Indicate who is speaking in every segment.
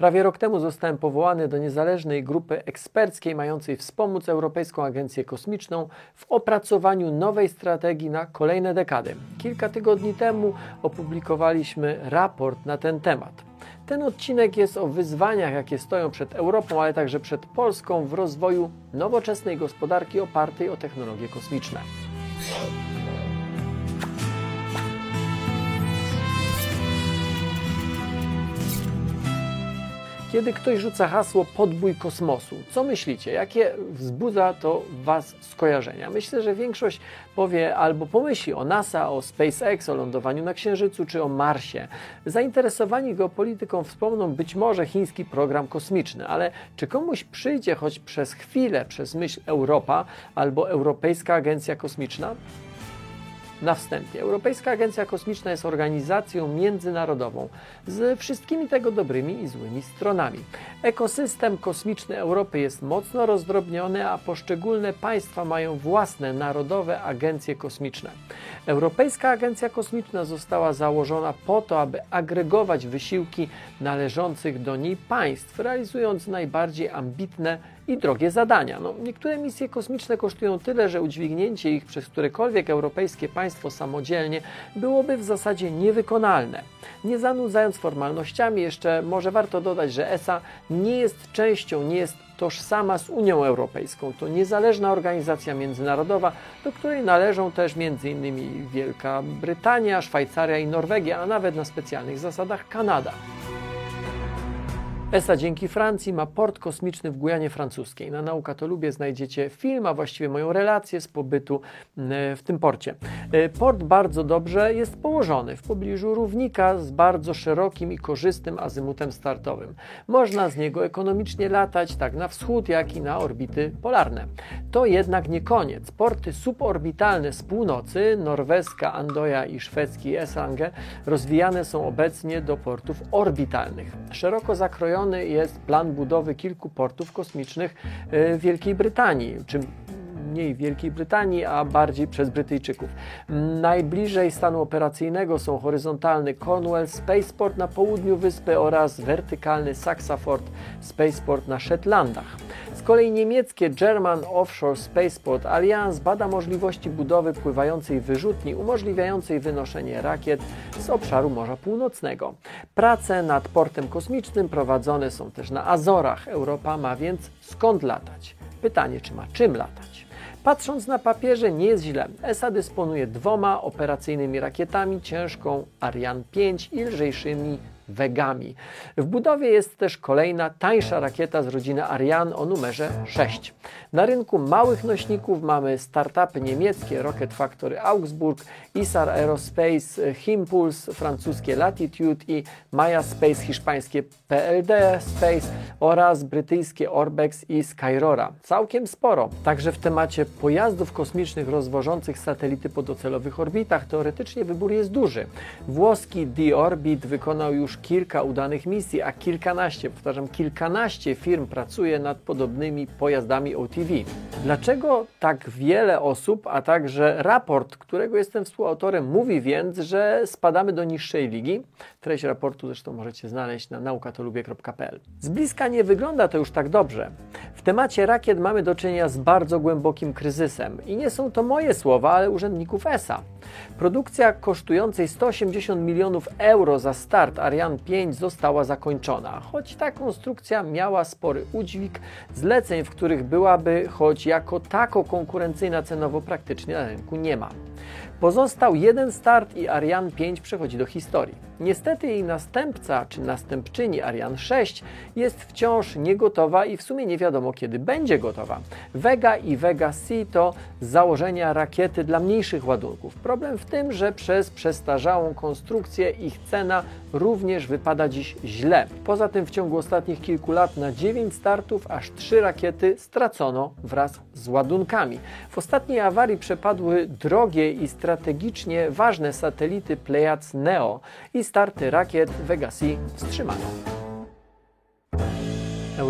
Speaker 1: Prawie rok temu zostałem powołany do niezależnej grupy eksperckiej mającej wspomóc Europejską Agencję Kosmiczną w opracowaniu nowej strategii na kolejne dekady. Kilka tygodni temu opublikowaliśmy raport na ten temat. Ten odcinek jest o wyzwaniach, jakie stoją przed Europą, ale także przed Polską w rozwoju nowoczesnej gospodarki opartej o technologie kosmiczne. Kiedy ktoś rzuca hasło podbój kosmosu, co myślicie? Jakie wzbudza to Was skojarzenia? Myślę, że większość powie albo pomyśli o NASA, o SpaceX, o lądowaniu na Księżycu czy o Marsie. Zainteresowani geopolityką wspomną być może chiński program kosmiczny, ale czy komuś przyjdzie choć przez chwilę przez myśl Europa albo Europejska Agencja Kosmiczna? Na wstępie, Europejska Agencja Kosmiczna jest organizacją międzynarodową z wszystkimi tego dobrymi i złymi stronami. Ekosystem kosmiczny Europy jest mocno rozdrobniony, a poszczególne państwa mają własne narodowe agencje kosmiczne. Europejska Agencja Kosmiczna została założona po to, aby agregować wysiłki należących do niej państw, realizując najbardziej ambitne i drogie zadania. No, niektóre misje kosmiczne kosztują tyle, że udźwignięcie ich przez którekolwiek europejskie państwo samodzielnie byłoby w zasadzie niewykonalne. Nie zanudzając formalnościami, jeszcze może warto dodać, że ESA nie jest częścią, nie jest tożsama z Unią Europejską. To niezależna organizacja międzynarodowa, do której należą też m.in. Wielka Brytania, Szwajcaria i Norwegia, a nawet na specjalnych zasadach Kanada. ESA dzięki Francji ma port kosmiczny w Gujanie Francuskiej. Na Nauka to Lubię znajdziecie film, a właściwie moją relację z pobytu w tym porcie. E, port bardzo dobrze jest położony w pobliżu równika z bardzo szerokim i korzystnym azymutem startowym. Można z niego ekonomicznie latać tak na wschód, jak i na orbity polarne. To jednak nie koniec. Porty suborbitalne z północy, norweska, Andoja i szwedzki Eslange rozwijane są obecnie do portów orbitalnych. Szeroko zakrojone jest plan budowy kilku portów kosmicznych w Wielkiej Brytanii, czym mniej Wielkiej Brytanii, a bardziej przez Brytyjczyków. Najbliżej stanu operacyjnego są horyzontalny Cornwall Spaceport na południu wyspy oraz wertykalny Saxaford Spaceport na Shetlandach. Z kolei niemieckie German Offshore Spaceport Alliance bada możliwości budowy pływającej wyrzutni umożliwiającej wynoszenie rakiet z obszaru Morza Północnego. Prace nad portem kosmicznym prowadzone są też na Azorach. Europa ma więc skąd latać? Pytanie, czy ma czym latać? Patrząc na papierze nie jest źle. ESA dysponuje dwoma operacyjnymi rakietami, ciężką Ariane 5 i lżejszymi Wegami. W budowie jest też kolejna, tańsza rakieta z rodziny Ariane o numerze 6. Na rynku małych nośników mamy startupy niemieckie Rocket Factory Augsburg, Isar Aerospace, Himpuls, francuskie Latitude i Maya Space, hiszpańskie PLD Space oraz brytyjskie Orbex i Skyrora. Całkiem sporo. Także w temacie pojazdów kosmicznych rozwożących satelity po docelowych orbitach teoretycznie wybór jest duży. Włoski D-Orbit wykonał już kilka udanych misji, a kilkanaście, powtarzam, kilkanaście firm pracuje nad podobnymi pojazdami OTV. Dlaczego tak wiele osób, a także raport, którego jestem współautorem, mówi więc, że spadamy do niższej ligi? Treść raportu zresztą możecie znaleźć na naukatolubie.pl. Z bliska nie wygląda to już tak dobrze. W temacie rakiet mamy do czynienia z bardzo głębokim kryzysem i nie są to moje słowa, ale urzędników ESA. Produkcja kosztującej 180 milionów euro za start Ariane 5 została zakończona, choć ta konstrukcja miała spory udźwig zleceń, w których byłaby choć jako tako konkurencyjna cenowo praktycznie na rynku nie ma. Pozostał jeden start i Ariane 5 przechodzi do historii. Niestety jej następca czy następczyni Ariane 6 jest wciąż niegotowa i w sumie nie wiadomo kiedy będzie gotowa. Vega i Vega C to założenia rakiety dla mniejszych ładunków. Problem w tym, że przez przestarzałą konstrukcję ich cena również wypada dziś źle. Poza tym w ciągu ostatnich kilku lat na 9 startów aż 3 rakiety stracono wraz z ładunkami. W ostatniej awarii przepadły drogie i strategicznie ważne satelity Pleiades Neo i starty rakiet Vega C wstrzymano.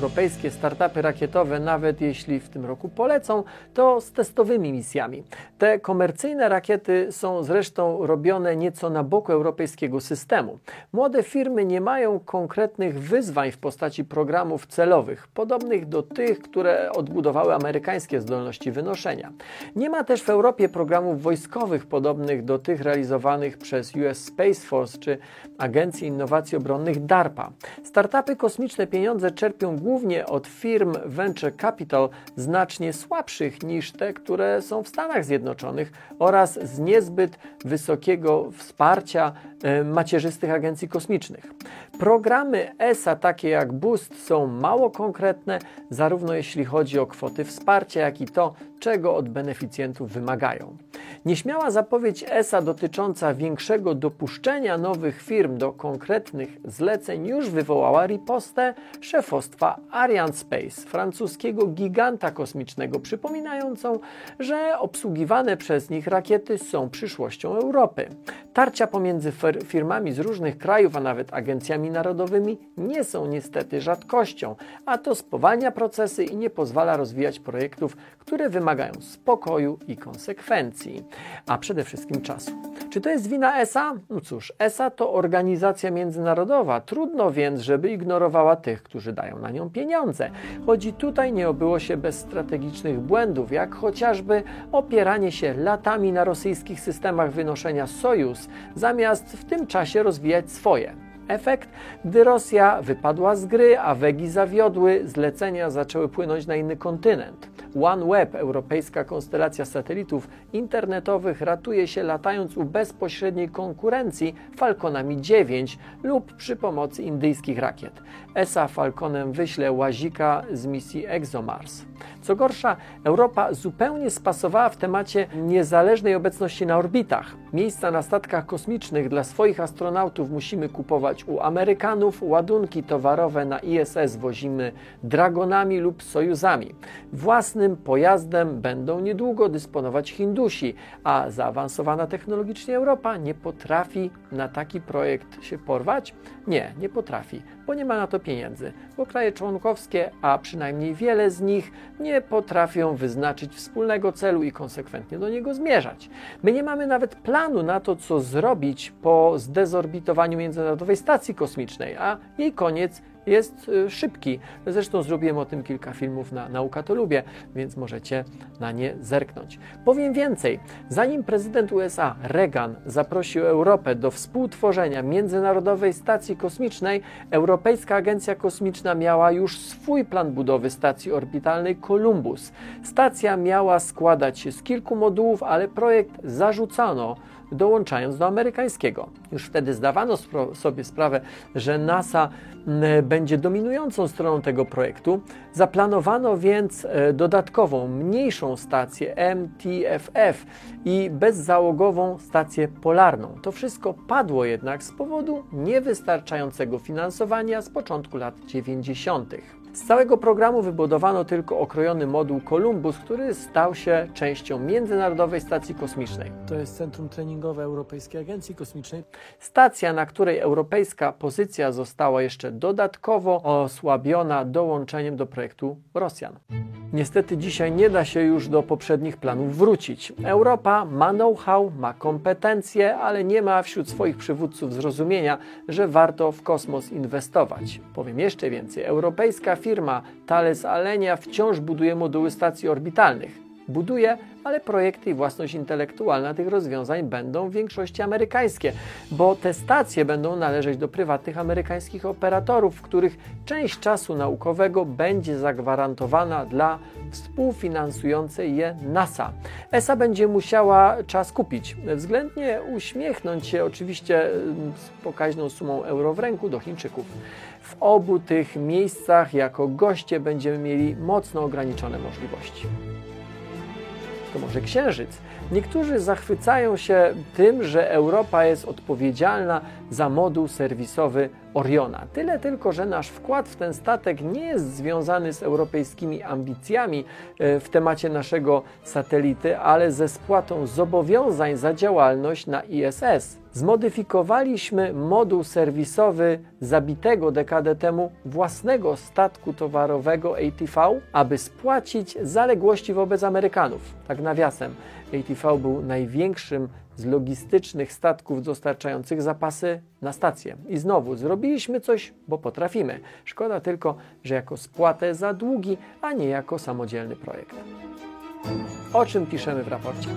Speaker 1: Europejskie startupy rakietowe, nawet jeśli w tym roku polecą, to z testowymi misjami. Te komercyjne rakiety są zresztą robione nieco na boku europejskiego systemu. Młode firmy nie mają konkretnych wyzwań w postaci programów celowych, podobnych do tych, które odbudowały amerykańskie zdolności wynoszenia. Nie ma też w Europie programów wojskowych podobnych do tych realizowanych przez US Space Force czy Agencję Innowacji Obronnych DARPA. Startupy kosmiczne pieniądze czerpią głównie od firm venture capital znacznie słabszych niż te, które są w Stanach Zjednoczonych oraz z niezbyt wysokiego wsparcia e, macierzystych agencji kosmicznych. Programy ESA, takie jak Boost, są mało konkretne, zarówno jeśli chodzi o kwoty wsparcia, jak i to, czego od beneficjentów wymagają. Nieśmiała zapowiedź ESA dotycząca większego dopuszczenia nowych firm do konkretnych zleceń już wywołała ripostę szefostwa Ariane Space, francuskiego giganta kosmicznego, przypominającą, że obsługiwane przez nich rakiety są przyszłością Europy. Tarcia pomiędzy firmami z różnych krajów, a nawet agencjami narodowymi nie są niestety rzadkością, a to spowalnia procesy i nie pozwala rozwijać projektów, które wymagają spokoju i konsekwencji, a przede wszystkim czasu. Czy to jest wina ESA? No cóż, ESA to organizacja międzynarodowa, trudno więc, żeby ignorowała tych, którzy dają na nią pieniądze. Chodzi tutaj nie obyło się bez strategicznych błędów, jak chociażby opieranie się latami na rosyjskich systemach wynoszenia Sojus, zamiast w tym czasie rozwijać swoje. Efekt? Gdy Rosja wypadła z gry, a wegi zawiodły, zlecenia zaczęły płynąć na inny kontynent. OneWeb, europejska konstelacja satelitów internetowych, ratuje się latając u bezpośredniej konkurencji Falconami 9 lub przy pomocy indyjskich rakiet. ESA Falconem wyśle łazika z misji ExoMars. Co gorsza, Europa zupełnie spasowała w temacie niezależnej obecności na orbitach. Miejsca na statkach kosmicznych dla swoich astronautów musimy kupować u Amerykanów, ładunki towarowe na ISS wozimy Dragonami lub Sojuzami. Własnym pojazdem będą niedługo dysponować Hindusi, a zaawansowana technologicznie Europa nie potrafi na taki projekt się porwać? Nie, nie potrafi, bo nie ma na to pieniędzy, bo kraje członkowskie, a przynajmniej wiele z nich, nie potrafią wyznaczyć wspólnego celu i konsekwentnie do niego zmierzać. My nie mamy nawet planu na to, co zrobić po zdezorbitowaniu Międzynarodowej Stacji Kosmicznej, a jej koniec jest y, szybki. Zresztą zrobiłem o tym kilka filmów na Nauka to Lubię, więc możecie na nie zerknąć. Powiem więcej. Zanim prezydent USA Reagan zaprosił Europę do współtworzenia Międzynarodowej Stacji Kosmicznej, Europejska Agencja Kosmiczna miała już swój plan budowy stacji orbitalnej Columbus. Stacja miała składać się z kilku modułów, ale projekt zarzucano dołączając do amerykańskiego. Już wtedy zdawano sobie sprawę, że NASA będzie dominującą stroną tego projektu. Zaplanowano więc e, dodatkową, mniejszą stację MTFF i bezzałogową stację polarną. To wszystko padło jednak z powodu niewystarczającego finansowania z początku lat 90. Z całego programu wybudowano tylko okrojony moduł Columbus, który stał się częścią Międzynarodowej Stacji Kosmicznej. To jest Centrum Treningowe Europejskiej Agencji Kosmicznej. Stacja, na której europejska pozycja została jeszcze dodatkowo osłabiona dołączeniem do projektu Rosjan. Niestety dzisiaj nie da się już do poprzednich planów wrócić. Europa ma know-how, ma kompetencje, ale nie ma wśród swoich przywódców zrozumienia, że warto w kosmos inwestować. Powiem jeszcze więcej. Europejska firma Thales Alenia wciąż buduje moduły stacji orbitalnych. Buduje, ale projekty i własność intelektualna tych rozwiązań będą w większości amerykańskie, bo te stacje będą należeć do prywatnych amerykańskich operatorów, w których część czasu naukowego będzie zagwarantowana dla współfinansującej je NASA. ESA będzie musiała czas kupić, względnie uśmiechnąć się oczywiście z pokaźną sumą euro w ręku do Chińczyków. W obu tych miejscach jako goście będziemy mieli mocno ograniczone możliwości to może Księżyc. Niektórzy zachwycają się tym, że Europa jest odpowiedzialna za moduł serwisowy Oriona. Tyle tylko, że nasz wkład w ten statek nie jest związany z europejskimi ambicjami e, w temacie naszego satelity, ale ze spłatą zobowiązań za działalność na ISS. Zmodyfikowaliśmy moduł serwisowy zabitego dekadę temu własnego statku towarowego ATV, aby spłacić zaległości wobec Amerykanów. Tak nawiasem, ATV był największym z logistycznych statków dostarczających zapasy na stację. I znowu zrobiliśmy coś, bo potrafimy. Szkoda tylko, że jako spłatę za długi, a nie jako samodzielny projekt. O czym piszemy w raporcie?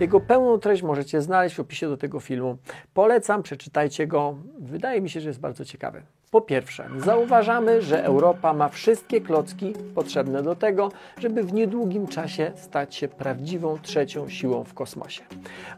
Speaker 1: Jego pełną treść możecie znaleźć w opisie do tego filmu. Polecam, przeczytajcie go. Wydaje mi się, że jest bardzo ciekawy. Po pierwsze, zauważamy, że Europa ma wszystkie klocki potrzebne do tego, żeby w niedługim czasie stać się prawdziwą trzecią siłą w kosmosie.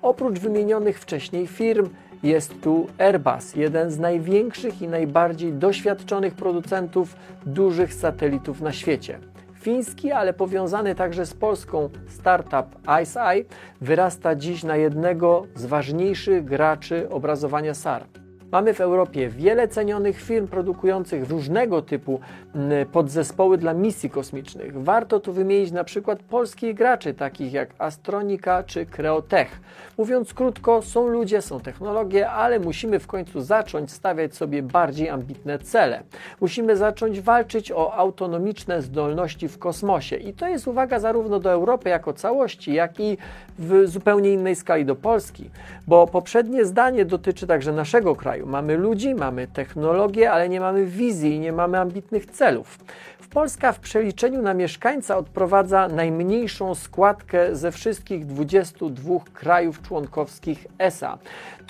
Speaker 1: Oprócz wymienionych wcześniej firm, jest tu Airbus, jeden z największych i najbardziej doświadczonych producentów dużych satelitów na świecie. Fiński, ale powiązany także z polską startup IceEye wyrasta dziś na jednego z ważniejszych graczy obrazowania SAR. Mamy w Europie wiele cenionych firm produkujących różnego typu mm, podzespoły dla misji kosmicznych. Warto tu wymienić na przykład polskich graczy, takich jak Astronika czy Creotech. Mówiąc krótko, są ludzie, są technologie, ale musimy w końcu zacząć stawiać sobie bardziej ambitne cele. Musimy zacząć walczyć o autonomiczne zdolności w kosmosie. I to jest uwaga zarówno do Europy jako całości, jak i w zupełnie innej skali do Polski. Bo poprzednie zdanie dotyczy także naszego kraju kraju. Mamy ludzi, mamy technologię, ale nie mamy wizji nie mamy ambitnych celów. Polska w przeliczeniu na mieszkańca odprowadza najmniejszą składkę ze wszystkich 22 krajów członkowskich ESA.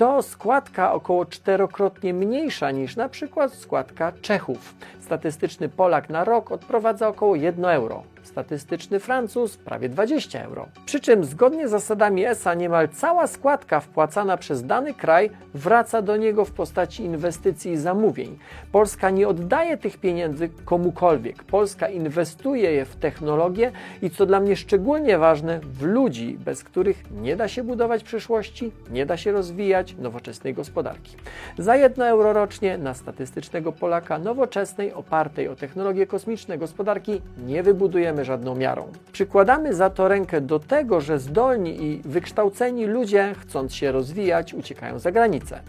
Speaker 1: To składka około czterokrotnie mniejsza niż na przykład składka Czechów. Statystyczny Polak na rok odprowadza około 1 euro statystyczny Francuz prawie 20 euro. Przy czym zgodnie z zasadami ESA niemal cała składka wpłacana przez dany kraj wraca do niego w postaci inwestycji i zamówień. Polska nie oddaje tych pieniędzy komukolwiek. Polska inwestuje je w technologię i co dla mnie szczególnie ważne, w ludzi, bez których nie da się budować przyszłości, nie da się rozwijać nowoczesnej gospodarki. Za 1 euro rocznie na statystycznego Polaka nowoczesnej, opartej o technologie kosmiczne gospodarki nie wybudujemy żadną miarą. Przykładamy za to rękę do tego, że zdolni i wykształceni ludzie, chcąc się rozwijać, uciekają za granicę.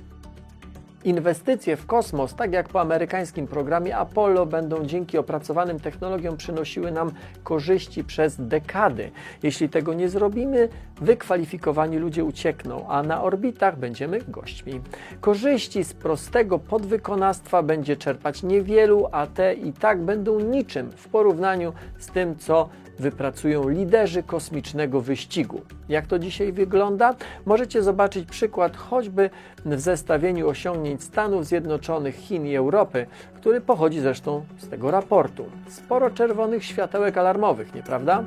Speaker 1: Inwestycje w kosmos, tak jak po amerykańskim programie Apollo, będą dzięki opracowanym technologiom przynosiły nam korzyści przez dekady. Jeśli tego nie zrobimy, wykwalifikowani ludzie uciekną, a na orbitach będziemy gośćmi. Korzyści z prostego podwykonawstwa będzie czerpać niewielu, a te i tak będą niczym w porównaniu z tym, co wypracują liderzy kosmicznego wyścigu. Jak to dzisiaj wygląda? Możecie zobaczyć przykład choćby w zestawieniu osiągnięć Stanów Zjednoczonych, Chin i Europy, który pochodzi zresztą z tego raportu. Sporo czerwonych światełek alarmowych, nieprawda?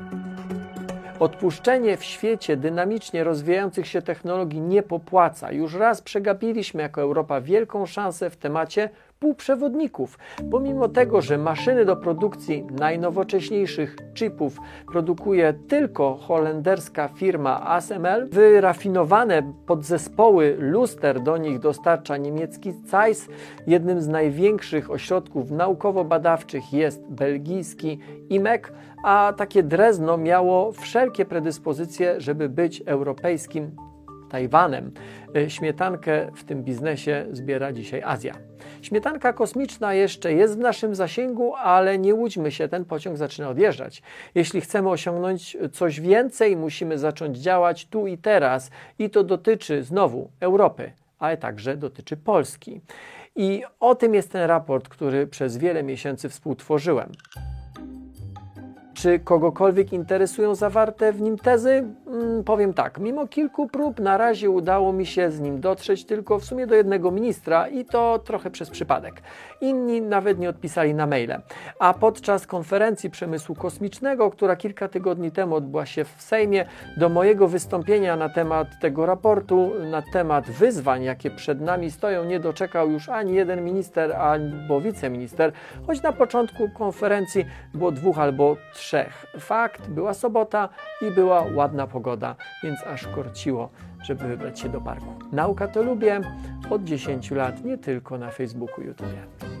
Speaker 1: Odpuszczenie w świecie dynamicznie rozwijających się technologii nie popłaca. Już raz przegapiliśmy jako Europa wielką szansę w temacie półprzewodników. Pomimo tego, że maszyny do produkcji najnowocześniejszych chipów produkuje tylko holenderska firma ASML, wyrafinowane podzespoły luster do nich dostarcza niemiecki Zeiss. Jednym z największych ośrodków naukowo-badawczych jest belgijski IMEC, a takie Drezno miało wszelkie predyspozycje, żeby być europejskim Tajwanem. E, śmietankę w tym biznesie zbiera dzisiaj Azja. Śmietanka kosmiczna jeszcze jest w naszym zasięgu, ale nie łudźmy się, ten pociąg zaczyna odjeżdżać. Jeśli chcemy osiągnąć coś więcej, musimy zacząć działać tu i teraz i to dotyczy znowu Europy, ale także dotyczy Polski. I o tym jest ten raport, który przez wiele miesięcy współtworzyłem. Czy kogokolwiek interesują zawarte w nim tezy? Hmm, powiem tak, mimo kilku prób na razie udało mi się z nim dotrzeć tylko w sumie do jednego ministra i to trochę przez przypadek. Inni nawet nie odpisali na maile. A podczas konferencji przemysłu kosmicznego, która kilka tygodni temu odbyła się w Sejmie, do mojego wystąpienia na temat tego raportu, na temat wyzwań, jakie przed nami stoją, nie doczekał już ani jeden minister, albo wiceminister, choć na początku konferencji było dwóch albo trzech. Fakt, była sobota i była ładna pogoda, więc aż korciło, żeby wybrać się do parku. Nauka to lubię od 10 lat, nie tylko na Facebooku, YouTube.